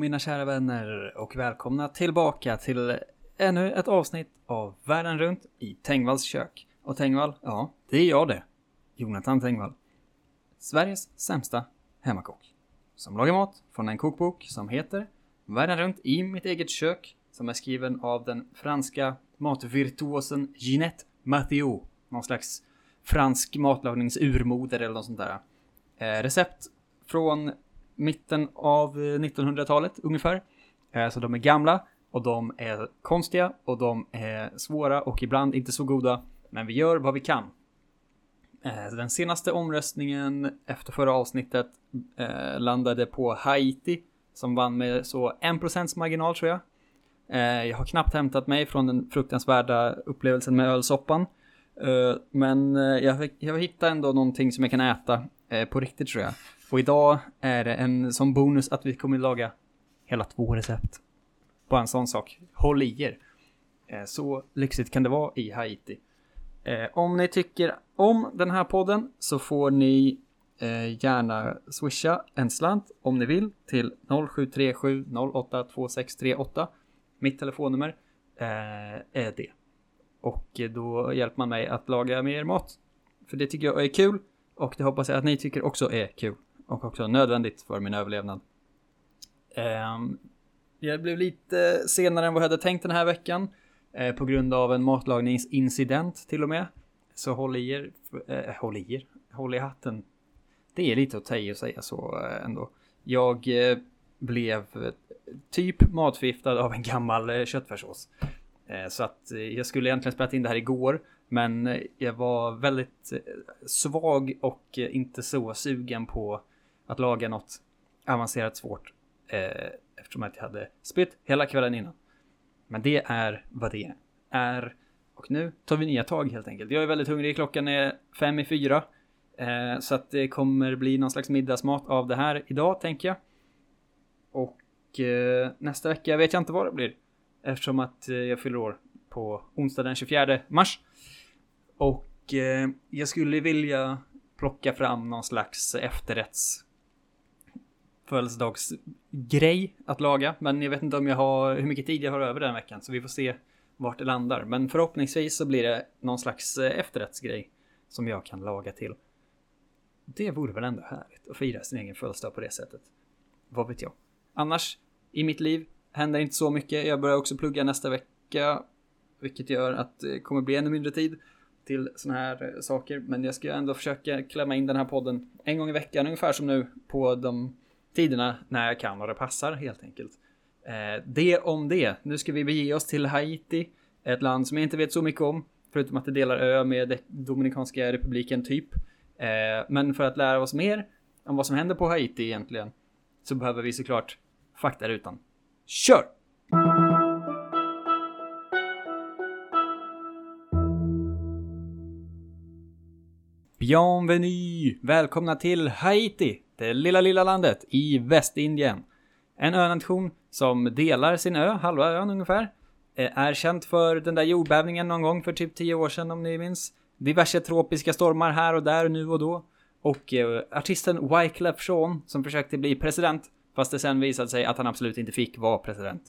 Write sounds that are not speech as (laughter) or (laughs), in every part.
mina kära vänner och välkomna tillbaka till ännu ett avsnitt av Världen runt i Tengvalls kök. Och Tengvall, ja, det är jag det. Jonathan Tengvall. Sveriges sämsta hemmakock. Som lagar mat från en kokbok som heter Världen runt i mitt eget kök. Som är skriven av den franska matvirtuosen Ginette Mathieu. Någon slags fransk matlagningsurmoder eller något sånt där. Eh, recept från mitten av eh, 1900-talet ungefär. Eh, så de är gamla och de är konstiga och de är svåra och ibland inte så goda. Men vi gör vad vi kan. Eh, den senaste omröstningen efter förra avsnittet landade på Haiti som vann med så 1% marginal tror jag. Jag har knappt hämtat mig från den fruktansvärda upplevelsen med ölsoppan. Men jag, jag hittade ändå någonting som jag kan äta eh, på riktigt tror jag. Och idag är det en som bonus att vi kommer laga hela två recept. Bara en sån sak. Håll i er. Eh, Så lyxigt kan det vara i Haiti. Eh, om ni tycker om den här podden så får ni eh, gärna swisha en slant om ni vill till 0737 082638. Mitt telefonnummer eh, är det. Och då hjälper man mig att laga mer mat. För det tycker jag är kul och det hoppas jag att ni tycker också är kul och också nödvändigt för min överlevnad. Ehm, jag blev lite senare än vad jag hade tänkt den här veckan. Eh, på grund av en matlagningsincident till och med. Så håll i er. Eh, håll i er. Håll i hatten. Det är lite att ta i att säga så eh, ändå. Jag eh, blev eh, typ matförgiftad av en gammal eh, köttfärssås. Så att jag skulle egentligen spelat in det här igår. Men eh, jag var väldigt eh, svag och eh, inte så sugen på att laga något avancerat svårt. Eh, eftersom att jag hade spytt hela kvällen innan. Men det är vad det är. Och nu tar vi nya tag helt enkelt. Jag är väldigt hungrig, klockan är fem i fyra. Eh, så att det kommer bli någon slags middagsmat av det här idag, tänker jag. Och eh, nästa vecka vet jag inte vad det blir. Eftersom att eh, jag fyller år på onsdag den 24 mars. Och eh, jag skulle vilja plocka fram någon slags efterrätts födelsedagsgrej att laga. Men jag vet inte om jag har hur mycket tid jag har över den veckan. Så vi får se vart det landar. Men förhoppningsvis så blir det någon slags eh, efterrättsgrej som jag kan laga till. Det vore väl ändå härligt att fira sin egen födelsedag på det sättet. Vad vet jag. Annars, i mitt liv händer inte så mycket. Jag börjar också plugga nästa vecka. Vilket gör att det kommer bli ännu mindre tid till såna här eh, saker. Men jag ska ändå försöka klämma in den här podden en gång i veckan ungefär som nu på de tiderna när jag kan och det passar helt enkelt. Eh, det om det. Nu ska vi bege oss till Haiti. Ett land som jag inte vet så mycket om. Förutom att det delar ö med Dominikanska republiken typ. Eh, men för att lära oss mer om vad som händer på Haiti egentligen. Så behöver vi såklart faktarutan. Kör! Bienvenue! Välkomna till Haiti, det lilla, lilla landet i Västindien. En önation som delar sin ö, halva ön ungefär. Eh, är känt för den där jordbävningen någon gång för typ 10 år sedan om ni minns. Diverse tropiska stormar här och där nu och då. Och eh, artisten Wyclef Jean som försökte bli president fast det sen visade sig att han absolut inte fick vara president.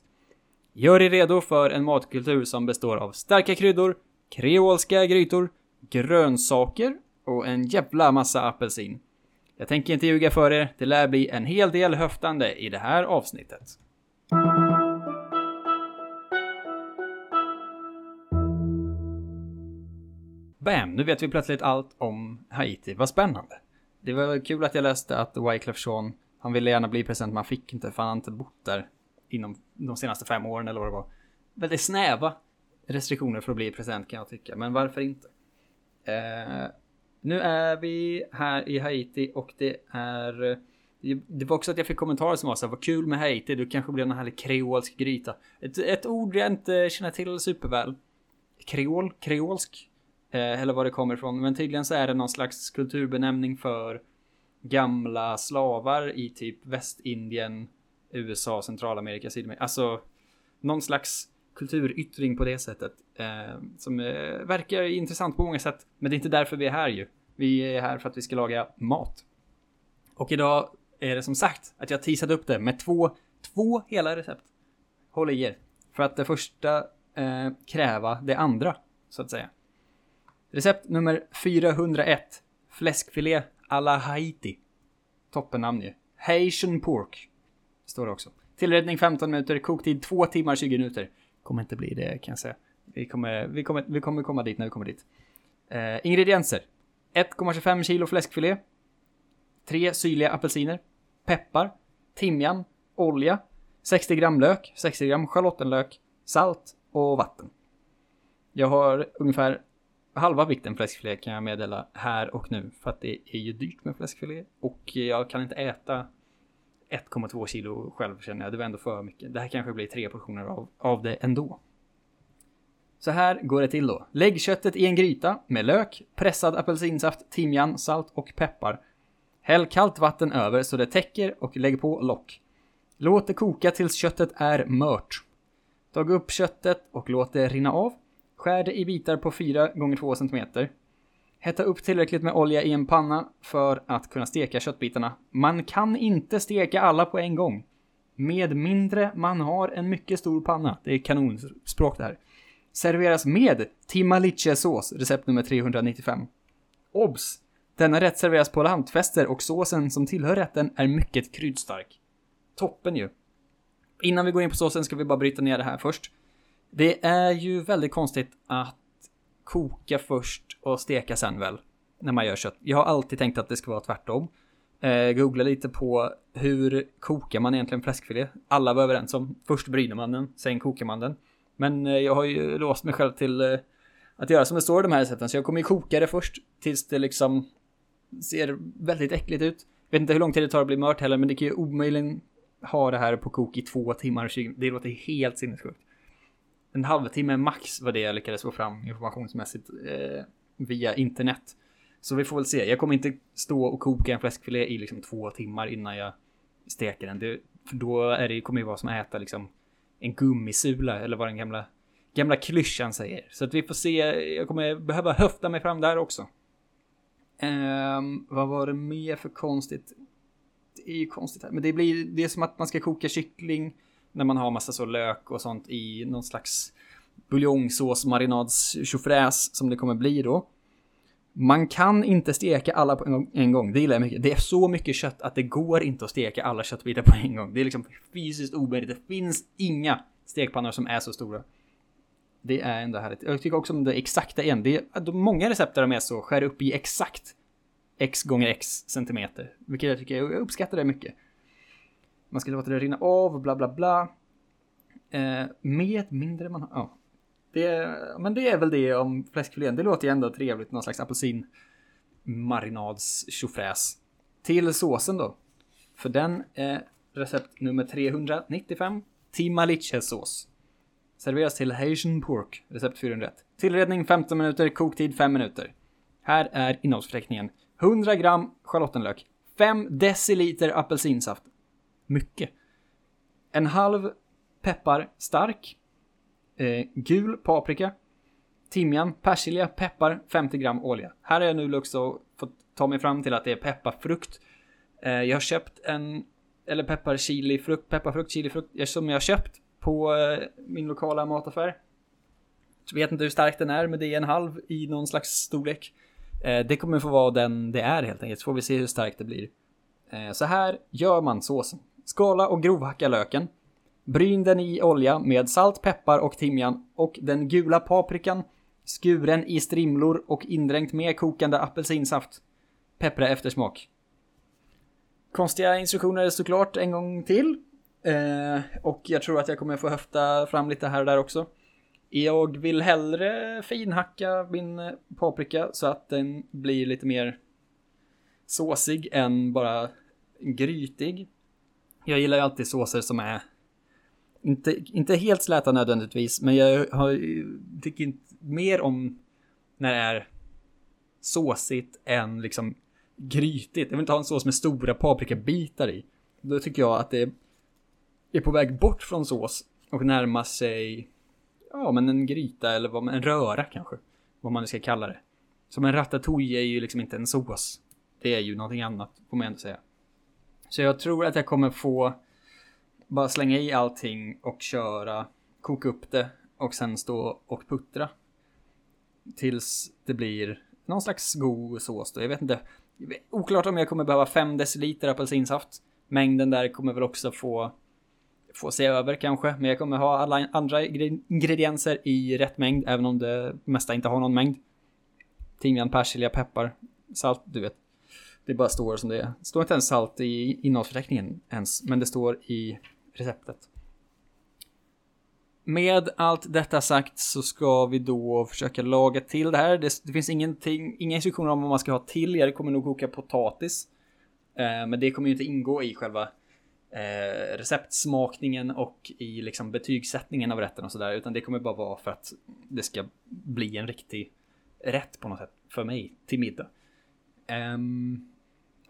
Gör er redo för en matkultur som består av starka kryddor, kreolska grytor, grönsaker och en jävla massa apelsin. Jag tänker inte ljuga för er, det lär bli en hel del höftande i det här avsnittet. Bam! Nu vet vi plötsligt allt om Haiti. Vad spännande. Det var kul att jag läste att Wyclef Jean, han ville gärna bli president men han fick inte för han har inte bott där inom de senaste fem åren eller vad det var. Väldigt snäva restriktioner för att bli president kan jag tycka, men varför inte? Eh, nu är vi här i Haiti och det är... Det var också att jag fick kommentarer som var så här, vad kul med Haiti, du kanske blir en härlig kreolsk gryta. Ett, ett ord jag inte känner till superväl. Kreol? Kreolsk? Eh, eller var det kommer ifrån. Men tydligen så är det någon slags kulturbenämning för gamla slavar i typ Västindien, USA, Centralamerika, Sydamerika. Alltså någon slags kulturyttring på det sättet. Eh, som eh, verkar intressant på många sätt. Men det är inte därför vi är här ju. Vi är här för att vi ska laga mat. Och idag är det som sagt att jag teasat upp det med två, två hela recept. Håll i er. För att det första eh, kräva det andra, så att säga. Recept nummer 401. Fläskfilé à la Haiti. Toppennamn ju. Haitian pork. Står det också. Tillredning 15 minuter, koktid 2 timmar 20 minuter. Kommer inte bli det kan jag säga. Vi kommer, vi kommer, vi kommer komma dit när vi kommer dit. Eh, ingredienser. 1,25 kilo fläskfilé. 3 syrliga apelsiner. Peppar. Timjan. Olja. 60 gram lök. 60 gram schalottenlök. Salt och vatten. Jag har ungefär halva vikten fläskfilé kan jag meddela här och nu. För att det är ju dyrt med fläskfilé. Och jag kan inte äta 1,2 kilo själv känner jag. Det var ändå för mycket. Det här kanske blir tre portioner av, av det ändå. Så här går det till då. Lägg köttet i en gryta med lök, pressad apelsinsaft, timjan, salt och peppar. Häll kallt vatten över så det täcker och lägg på lock. Låt det koka tills köttet är mört. Tag upp köttet och låt det rinna av. Skär det i bitar på 4 x 2 cm. Hetta upp tillräckligt med olja i en panna för att kunna steka köttbitarna. Man kan inte steka alla på en gång. Med mindre man har en mycket stor panna. Det är kanonspråk det här. Serveras med timaliche-sås, recept nummer 395. Obs! Denna rätt serveras på lantfester och såsen som tillhör rätten är mycket kryddstark. Toppen ju. Innan vi går in på såsen ska vi bara bryta ner det här först. Det är ju väldigt konstigt att koka först och steka sen väl. När man gör kött. Jag har alltid tänkt att det ska vara tvärtom. Eh, googla lite på hur kokar man egentligen fläskfilé. Alla var överens om först bryner man den, sen kokar man den. Men eh, jag har ju låst mig själv till eh, att göra som det står i de här recepten. Så jag kommer ju koka det först tills det liksom ser väldigt äckligt ut. Vet inte hur lång tid det tar att bli mört heller, men det kan ju omöjligen ha det här på kok i två timmar och 20 Det låter helt sinnessjukt. En halvtimme max var det jag lyckades få fram informationsmässigt eh, via internet. Så vi får väl se. Jag kommer inte stå och koka en fläskfilé i liksom två timmar innan jag steker den. Det, för då är det, kommer det vara som att äta liksom en gummisula eller vad den gamla, gamla klyschan säger. Så att vi får se. Jag kommer behöva höfta mig fram där också. Um, vad var det mer för konstigt? Det är ju konstigt här, men det blir, det är som att man ska koka kyckling när man har massa så lök och sånt i någon slags buljongsås, marinads, tjofräs som det kommer bli då. Man kan inte steka alla på en gång, det gillar jag mycket. Det är så mycket kött att det går inte att steka alla köttbitar på en gång. Det är liksom fysiskt omöjligt. Det finns inga stekpannor som är så stora. Det är ändå härligt. Jag tycker också om det exakta igen. Det är, många recept där de är så, skär upp i exakt x gånger x centimeter. Vilket jag tycker, jag uppskattar det mycket. Man ska låta det rinna av, och bla bla bla. Eh, med mindre man har, ja. Det, men det är väl det om fläskfilén. Det låter ju ändå trevligt. Någon slags apelsin marinads tjofräs. Till såsen då. För den är recept nummer 395. Timalice-sås. Serveras till Haitian Pork, recept 401. Tillredning 15 minuter, koktid 5 minuter. Här är innehållsförteckningen. 100 gram schalottenlök. 5 deciliter apelsinsaft. Mycket. En halv peppar stark. Eh, gul paprika. Timjan, persilja, peppar, 50 gram olja. Här har jag nu också fått ta mig fram till att det är pepparfrukt. Eh, jag har köpt en, eller peppar chili frukt, pepparfrukt, chilifrukt, som jag har köpt på eh, min lokala mataffär. Jag vet inte hur stark den är, men det är en halv i någon slags storlek. Eh, det kommer få vara den det är helt enkelt, så får vi se hur starkt det blir. Eh, så här gör man såsen. Skala och grovhacka löken. Bryn den i olja med salt, peppar och timjan och den gula paprikan skuren i strimlor och indränkt med kokande apelsinsaft. Peppra efter smak. Konstiga instruktioner såklart en gång till. Eh, och jag tror att jag kommer få höfta fram lite här och där också. Jag vill hellre finhacka min paprika så att den blir lite mer såsig än bara grytig. Jag gillar ju alltid såser som är inte, inte helt släta nödvändigtvis, men jag har, tycker inte mer om när det är såsigt än liksom grytigt. Jag vill inte ha en sås med stora paprikabitar i. Då tycker jag att det är på väg bort från sås och närma sig ja men en gryta eller vad man, en röra kanske. Vad man nu ska kalla det. Som en ratatouille är ju liksom inte en sås. Det är ju någonting annat, får man ändå säga. Så jag tror att jag kommer få bara slänga i allting och köra, koka upp det och sen stå och puttra. Tills det blir någon slags god sås då. Jag vet inte. Oklart om jag kommer behöva 5 deciliter apelsinsaft. Mängden där kommer väl också få, få se över kanske. Men jag kommer ha alla andra ingredienser i rätt mängd, även om det mesta inte har någon mängd. Timjan, persilja, peppar, salt, du vet. Det bara står som det är. Det står inte ens salt i innehållsförteckningen ens, men det står i receptet. Med allt detta sagt så ska vi då försöka laga till det här. Det, det finns ingenting, inga instruktioner om vad man ska ha till. Jag kommer nog koka potatis. Eh, men det kommer ju inte ingå i själva eh, receptsmakningen och i liksom betygssättningen av rätten och sådär. Utan det kommer bara vara för att det ska bli en riktig rätt på något sätt för mig till middag. Um,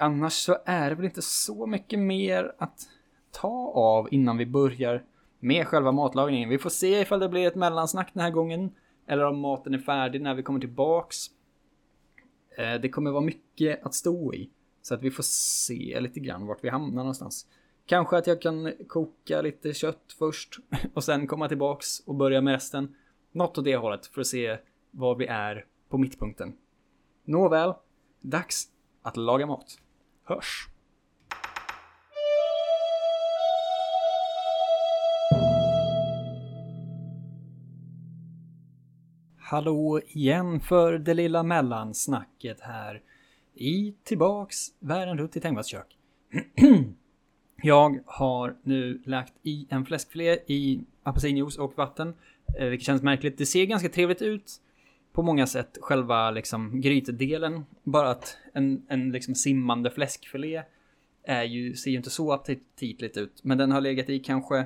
annars så är det väl inte så mycket mer att ta av innan vi börjar med själva matlagningen. Vi får se ifall det blir ett mellansnack den här gången. Eller om maten är färdig när vi kommer tillbaks. Eh, det kommer vara mycket att stå i. Så att vi får se lite grann vart vi hamnar någonstans. Kanske att jag kan koka lite kött först (laughs) och sen komma tillbaks och börja med resten. Något åt det hållet för att se var vi är på mittpunkten. Nåväl, dags att laga mat. Hörs! Hallå igen för det lilla mellansnacket här i tillbaks världen runt i Tengvalls kök. (clears throat) Jag har nu lagt i en fläskfilé i apelsinjuice och vatten, eh, vilket känns märkligt. Det ser ganska trevligt ut på många sätt, själva liksom grytdelen. Bara att en, en liksom simmande fläskfilé är ju, ser ju inte så aptitligt ut, men den har legat i kanske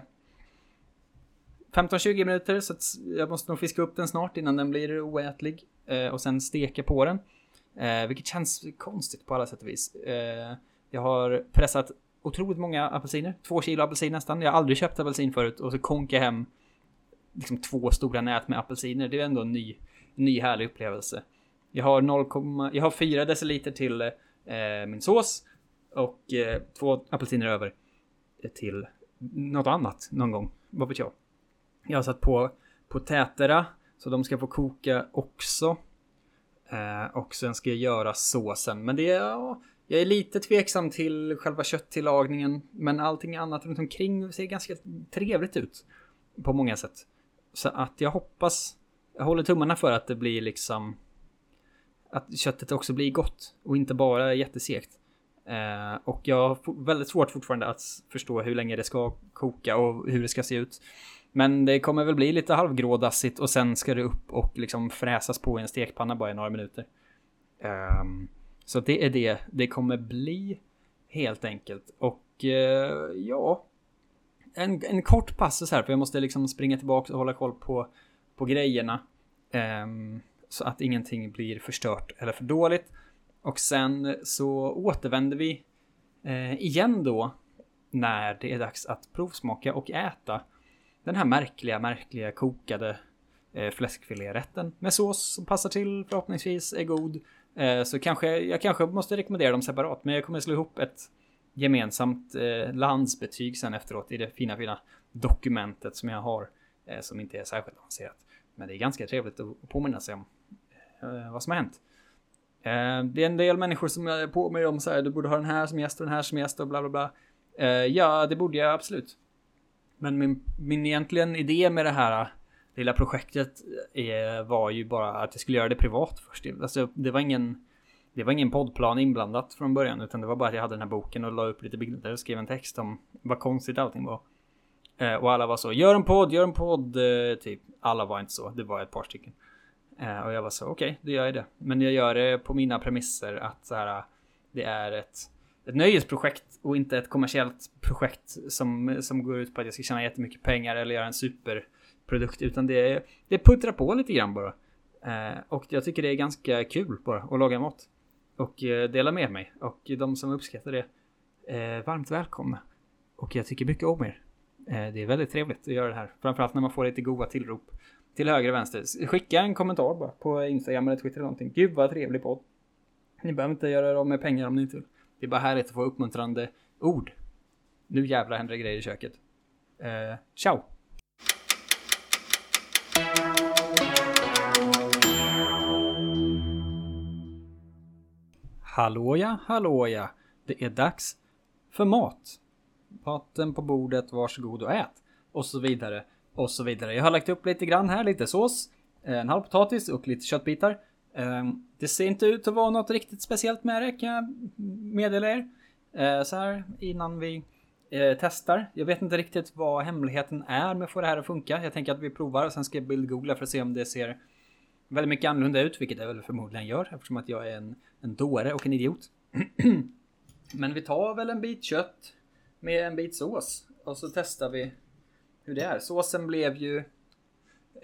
15-20 minuter så att jag måste nog fiska upp den snart innan den blir oätlig. Eh, och sen steka på den. Eh, vilket känns konstigt på alla sätt och vis. Eh, jag har pressat otroligt många apelsiner. Två kilo apelsin nästan. Jag har aldrig köpt apelsin förut och så konka hem liksom två stora nät med apelsiner. Det är ändå en ny, ny härlig upplevelse. Jag har 0, jag har 4 deciliter till eh, min sås och eh, två apelsiner över till något annat någon gång. Vad vet jag. Jag har satt på potäterna så de ska få koka också. Eh, och sen ska jag göra såsen. Men det är, ja, jag är lite tveksam till själva kötttillagningen. Men allting annat runt omkring ser ganska trevligt ut. På många sätt. Så att jag hoppas, jag håller tummarna för att det blir liksom att köttet också blir gott och inte bara jättesegt. Eh, och jag har väldigt svårt fortfarande att förstå hur länge det ska koka och hur det ska se ut. Men det kommer väl bli lite halvgrådassigt och sen ska det upp och liksom fräsas på i en stekpanna bara i några minuter. Um, så det är det det kommer bli helt enkelt. Och uh, ja, en, en kort passus här för jag måste liksom springa tillbaka och hålla koll på, på grejerna. Ehm, så att ingenting blir förstört eller för dåligt. Och sen så återvänder vi eh, igen då när det är dags att provsmaka och äta den här märkliga, märkliga kokade eh, fläskfilérätten med sås som passar till förhoppningsvis är god. Eh, så kanske jag kanske måste rekommendera dem separat, men jag kommer slå ihop ett gemensamt eh, landsbetyg sen efteråt i det fina, fina dokumentet som jag har eh, Eh, som inte är särskilt avancerat. Men det är ganska trevligt att påminna sig om eh, vad som har hänt. Eh, det är en del människor som är på mig om så här, du borde ha den här som gäst och den här som gäst och bla bla bla. Ja, det borde jag absolut. Men min, min egentligen idé med det här lilla projektet är, var ju bara att jag skulle göra det privat först. Alltså, det var ingen det var ingen poddplan inblandat från början utan det var bara att jag hade den här boken och la upp lite bilder och skrev en text om vad konstigt allting var. Eh, och alla var så, gör en podd, gör en podd, eh, typ. Alla var inte så, det var ett par stycken. Eh, och jag var så, okej, okay, då gör jag det. Men jag gör det på mina premisser att så här, det är ett ett nöjesprojekt och inte ett kommersiellt projekt som, som går ut på att jag ska tjäna jättemycket pengar eller göra en superprodukt. Utan det, det puttrar på lite grann bara. Eh, och jag tycker det är ganska kul bara att laga mat. Och eh, dela med mig. Och de som uppskattar det, eh, varmt välkomna. Och jag tycker mycket om er. Eh, det är väldigt trevligt att göra det här. Framförallt när man får lite goda tillrop till höger och vänster. Skicka en kommentar bara på Instagram eller Twitter eller någonting. Gud vad trevlig podd. Ni behöver inte göra det av med pengar om ni inte vill. Det är bara härligt att få uppmuntrande ord. Nu jävlar händer det grejer i köket. Eh, ciao! Hallåja, hallåja. Det är dags för mat. Maten på bordet, varsågod och ät. Och så vidare. Och så vidare. Jag har lagt upp lite grann här, lite sås. Eh, en halv potatis och lite köttbitar. Ehm, det ser inte ut att vara något riktigt speciellt med det kan jag meddela er. Eh, så här innan vi eh, testar. Jag vet inte riktigt vad hemligheten är med att få det här att funka. Jag tänker att vi provar och sen ska jag bildgoogla för att se om det ser väldigt mycket annorlunda ut, vilket det väl förmodligen gör eftersom att jag är en, en dåre och en idiot. (clears throat) Men vi tar väl en bit kött med en bit sås och så testar vi hur det är. Såsen blev ju...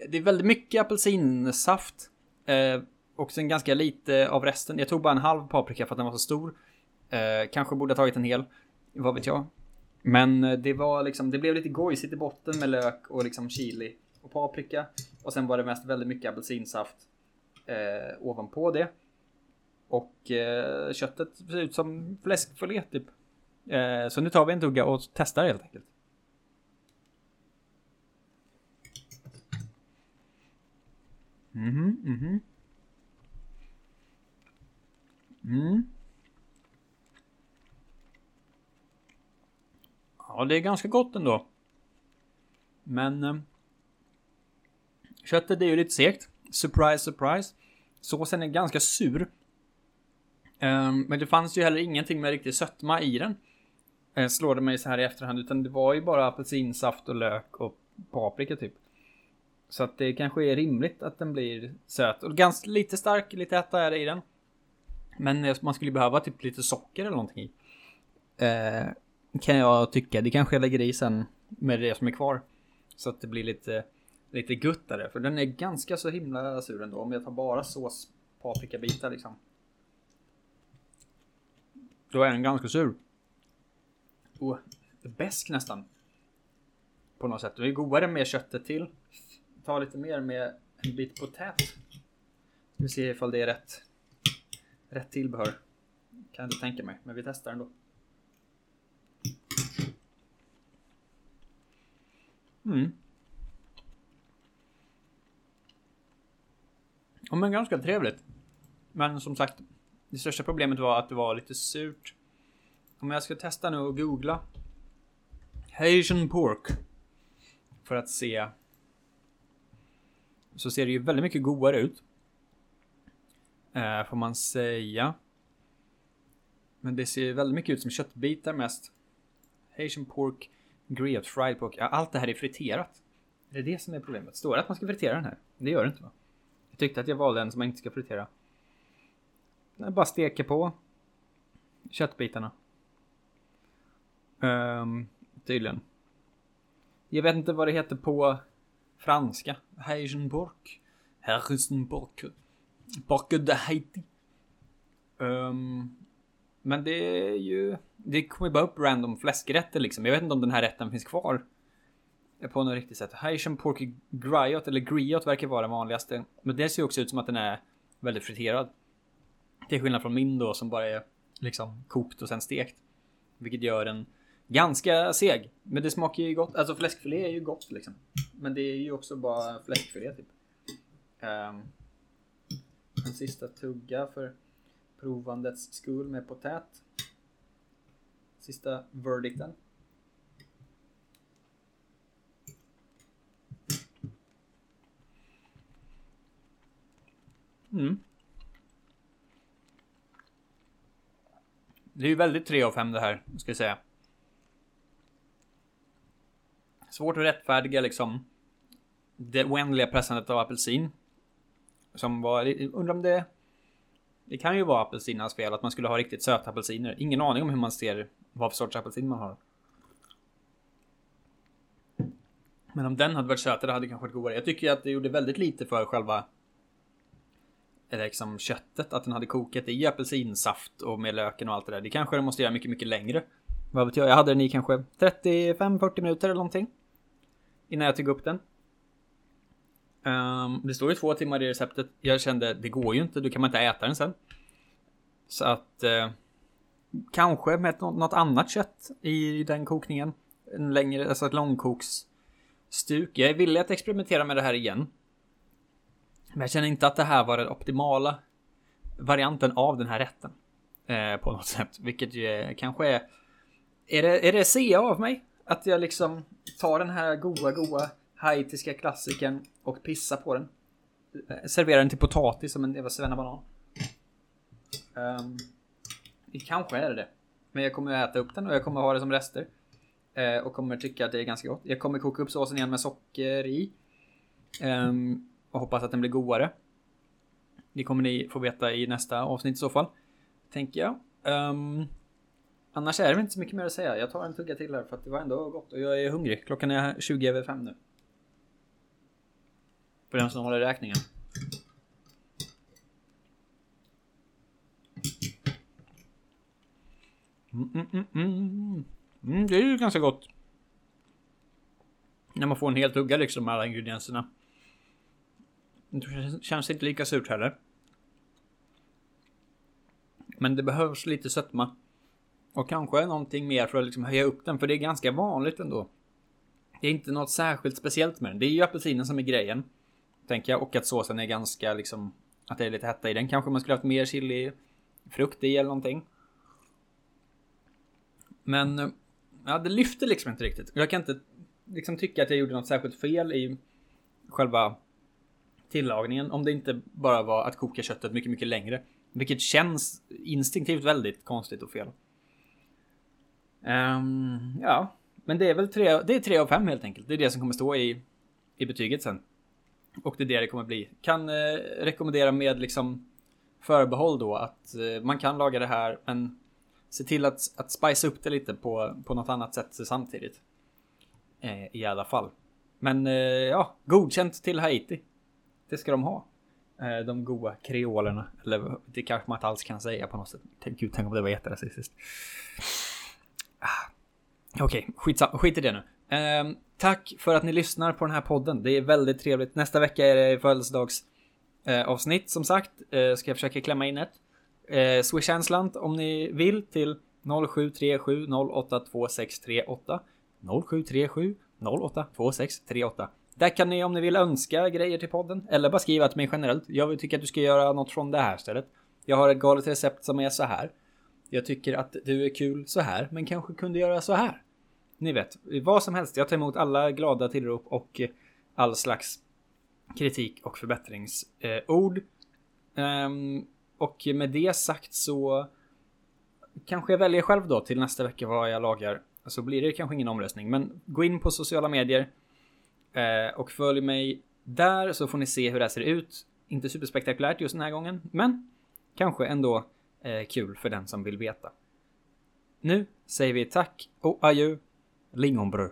Det är väldigt mycket apelsinsaft. Eh, och sen ganska lite av resten. Jag tog bara en halv paprika för att den var så stor. Eh, kanske borde ha tagit en hel. Vad vet jag. Men eh, det var liksom, det blev lite gojsigt i botten med lök och liksom chili och paprika. Och sen var det mest väldigt mycket apelsinsaft eh, ovanpå det. Och eh, köttet ser ut som fläskfilé typ. Eh, så nu tar vi en tugga och testar helt enkelt. Mhm, mhm. Mm. Ja, det är ganska gott ändå. Men... Eh, köttet är ju lite segt. Surprise, surprise. Såsen är ganska sur. Eh, men det fanns ju heller ingenting med riktig sötma i den. Eh, slår det mig så här i efterhand. Utan det var ju bara apelsinsaft och lök och paprika typ. Så att det kanske är rimligt att den blir söt. Och ganska lite stark, lite äta är det i den. Men man skulle behöva typ lite socker eller någonting i. Eh, kan jag tycka. Det kanske jag lägger i sen med det som är kvar. Så att det blir lite, lite guttare. För den är ganska så himla sur ändå. Om jag tar bara sås paprikabitar liksom. Då är den ganska sur och bäsk nästan. På något sätt. Det är godare med köttet till. Ta lite mer med en bit potät. Ska vi se ifall det är rätt. Rätt tillbehör. Kan jag inte tänka mig, men vi testar ändå. Mm. Ja, men ganska trevligt. Men som sagt, det största problemet var att det var lite surt. Om jag ska testa nu och googla Haitian pork. För att se. Så ser det ju väldigt mycket godare ut. Eh, får man säga. Men det ser väldigt mycket ut som köttbitar mest. Haitian pork Grilled fried pork. Ja, allt det här är friterat. Det är det som är problemet. Står det att man ska fritera den här? Det gör det inte va? Jag tyckte att jag valde en som man inte ska fritera. Jag bara steka på köttbitarna. Um, tydligen. Jag vet inte vad det heter på franska. Haitian pork. Borke pork. De Haiti. Um, men det är ju det kommer bara upp random fläskrätter liksom. Jag vet inte om den här rätten finns kvar. På något riktigt sätt. Haitian pork griot, eller griot verkar vara den vanligaste. Men det ser också ut som att den är väldigt friterad. Till skillnad från min då som bara är liksom kokt och sen stekt. Vilket gör den ganska seg. Men det smakar ju gott. Alltså fläskfilé är ju gott liksom. Men det är ju också bara fläskfilé typ. Um, en sista tugga för provandets skull med potät. Sista verdicten. Mm. Det är ju väldigt 3 av 5 det här, ska jag säga. Svårt att rättfärdiga liksom det oändliga pressandet av apelsin. Som var, undrar om det... Det kan ju vara apelsinernas fel att man skulle ha riktigt söta apelsiner. Ingen aning om hur man ser vad för sorts apelsin man har. Men om den hade varit sötare hade det kanske varit godare. Jag tycker att det gjorde väldigt lite för själva eh, liksom köttet, att den hade kokat i apelsinsaft och med löken och allt det där. Det kanske den måste göra mycket, mycket längre. Vad vet jag, jag hade den i kanske 35-40 minuter eller någonting. Innan jag tog upp den. Um, det står ju två timmar i receptet. Jag kände, det går ju inte, då kan man inte äta den sen. Så att... Uh, kanske med något, något annat kött i den kokningen. En längre, alltså ett långkoksstuk. Jag är villig att experimentera med det här igen. Men jag känner inte att det här var den optimala varianten av den här rätten. Eh, på något sätt. Vilket ju kanske är... Är det, är det CA av mig? Att jag liksom tar den här goa, goa haitiska klassikern och pissar på den. Eh, serverar den till potatis som en jävla svennebanan. Um, ehm, kanske är det det. Men jag kommer äta upp den och jag kommer ha det som rester. Uh, och kommer tycka att det är ganska gott. Jag kommer koka upp såsen igen med socker i. Um, och hoppas att den blir godare. Det kommer ni få veta i nästa avsnitt i så fall. Tänker jag. Um, annars är det inte så mycket mer att säga. Jag tar en tugga till här för att det var ändå gott och jag är hungrig. Klockan är 20 över 5 nu. För den som håller räkningen. Mm, mm, mm, mm. mm det är ju ganska gott. När man får en hel tugga liksom med alla ingredienserna. Det känns inte lika surt heller. Men det behövs lite sötma. Och kanske någonting mer för att liksom höja upp den, för det är ganska vanligt ändå. Det är inte något särskilt speciellt med den. Det är ju apelsinen som är grejen. Tänker jag. Och att såsen är ganska liksom... Att det är lite hetta i den. Kanske man skulle haft mer chili frukt i eller någonting. Men... Ja, det lyfter liksom inte riktigt. Jag kan inte liksom tycka att jag gjorde något särskilt fel i själva tillagningen. Om det inte bara var att koka köttet mycket, mycket längre. Vilket känns instinktivt väldigt konstigt och fel. Um, ja, men det är väl tre, det är tre av fem helt enkelt. Det är det som kommer stå i, i betyget sen. Och det är det det kommer bli. Kan eh, rekommendera med liksom förbehåll då att eh, man kan laga det här men se till att, att spice upp det lite på, på något annat sätt samtidigt. Eh, I alla fall. Men eh, ja, godkänt till Haiti. Det ska de ha. Eh, de goa kreolerna. Eller det kanske man inte alls kan säga på något sätt. Tänk, gud, tänk om det var jätterasistiskt. Okej, okay, skit i det nu. Eh, tack för att ni lyssnar på den här podden. Det är väldigt trevligt. Nästa vecka är det födelsedagsavsnitt eh, som sagt. Eh, ska jag försöka klämma in ett. Eh, Swisha en slant om ni vill till 0737 082638 0737 082638 där kan ni om ni vill önska grejer till podden eller bara skriva till mig generellt. Jag tycker att du ska göra något från det här stället. Jag har ett galet recept som är så här. Jag tycker att du är kul så här, men kanske kunde göra så här. Ni vet, vad som helst. Jag tar emot alla glada tillrop och all slags kritik och förbättringsord. Um, och med det sagt så kanske jag väljer själv då till nästa vecka vad jag lagar. Så blir det kanske ingen omröstning, men gå in på sociala medier Eh, och följ mig där så får ni se hur det här ser ut. Inte superspektakulärt just den här gången, men kanske ändå eh, kul för den som vill veta. Nu säger vi tack och adjö, lingonbröd.